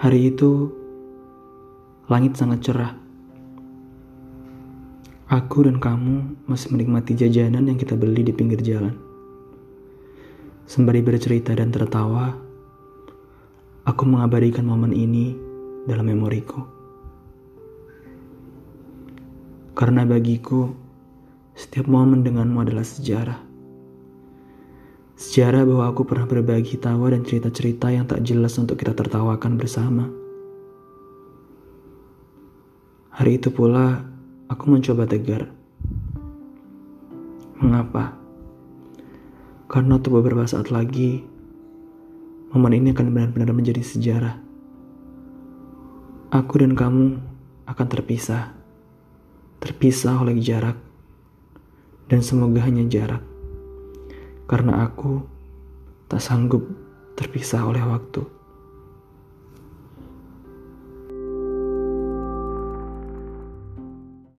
Hari itu, langit sangat cerah. Aku dan kamu masih menikmati jajanan yang kita beli di pinggir jalan. Sembari bercerita dan tertawa, aku mengabadikan momen ini dalam memoriku. Karena bagiku, setiap momen denganmu adalah sejarah. Sejarah bahwa aku pernah berbagi tawa dan cerita-cerita yang tak jelas untuk kita tertawakan bersama. Hari itu pula, aku mencoba tegar. Mengapa? Karena untuk beberapa saat lagi, momen ini akan benar-benar menjadi sejarah. Aku dan kamu akan terpisah. Terpisah oleh jarak. Dan semoga hanya jarak karena aku tak sanggup terpisah oleh waktu.